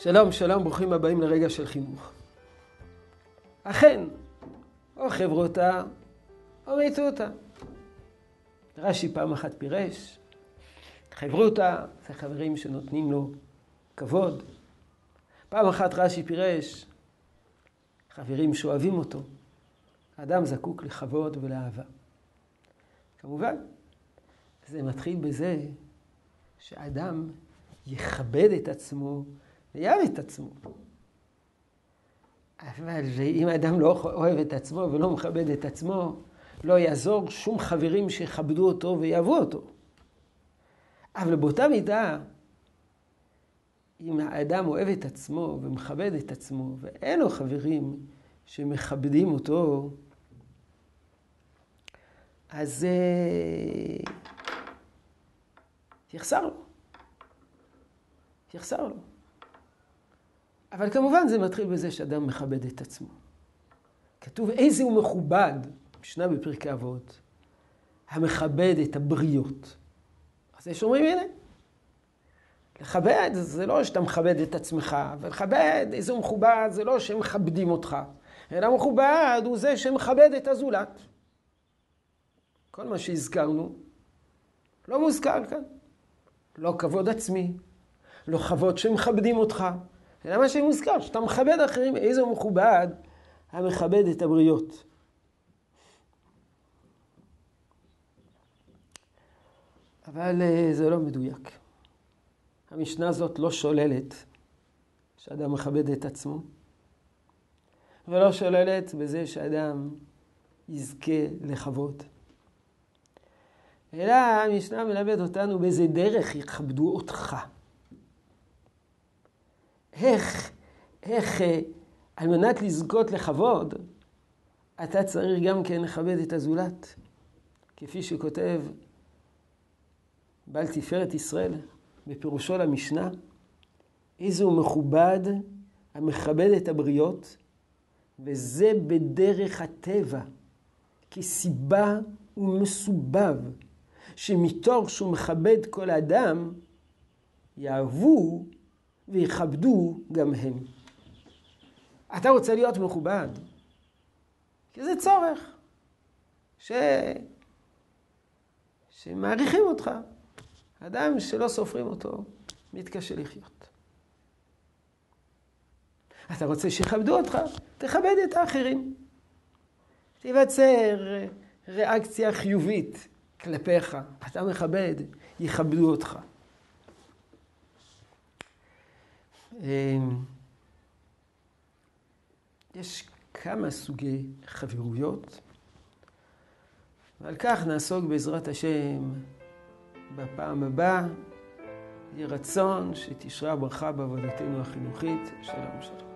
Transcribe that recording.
שלום, שלום, ברוכים הבאים לרגע של חינוך. אכן, או חברותה או מיתותא. רש"י פעם אחת פירש, חברותה זה חברים שנותנים לו כבוד. פעם אחת רש"י פירש, חברים שאוהבים אותו. האדם זקוק לכבוד ולאהבה. כמובן, זה מתחיל בזה שאדם יכבד את עצמו ויאהב את עצמו. אבל אם האדם לא אוהב את עצמו ולא מכבד את עצמו, לא יעזור שום חברים שיכבדו אותו ויאהבו אותו. אבל באותה מידה, אם האדם אוהב את עצמו ומכבד את עצמו, ואין לו חברים שמכבדים אותו, אז יחסר לו. יחסר לו. אבל כמובן זה מתחיל בזה שאדם מכבד את עצמו. כתוב איזה הוא מכובד, משנה בפרקי אבות, המכבד את הבריות. אז יש אומרים, הנה, לכבד זה לא שאתה מכבד את עצמך, ולכבד איזה הוא מכובד זה לא שהם מכבדים אותך, אלא מכובד הוא זה שמכבד את הזולת. כל מה שהזכרנו לא מוזכר כאן. לא כבוד עצמי, לא כבוד שמכבדים אותך, אלא מה שמוזכר, שאתה מכבד אחרים, איזה מכובד המכבד את הבריות. אבל אה, זה לא מדויק. המשנה הזאת לא שוללת שאדם מכבד את עצמו, ולא שוללת בזה שאדם יזכה לכבוד. אלא המשנה מלמד אותנו באיזה דרך יכבדו אותך. איך, איך, אה, על מנת לזכות לכבוד, אתה צריך גם כן לכבד את הזולת. כפי שכותב בעל תפארת ישראל בפירושו למשנה, איזה הוא מכובד המכבד את הבריות, וזה בדרך הטבע, כסיבה ומסובב, שמתוך שהוא מכבד כל אדם, יאהבו ויכבדו גם הם. אתה רוצה להיות מכובד, כי זה צורך ש... שמעריכים אותך. אדם שלא סופרים אותו, מתקשה לחיות. אתה רוצה שיכבדו אותך, תכבד את האחרים. תיווצר ריאקציה חיובית כלפיך. אתה מכבד, יכבדו אותך. יש כמה סוגי חברויות, ועל כך נעסוק בעזרת השם בפעם הבאה. יהי רצון שתשרה ברכה בעבודתנו החינוכית. שלום שלום.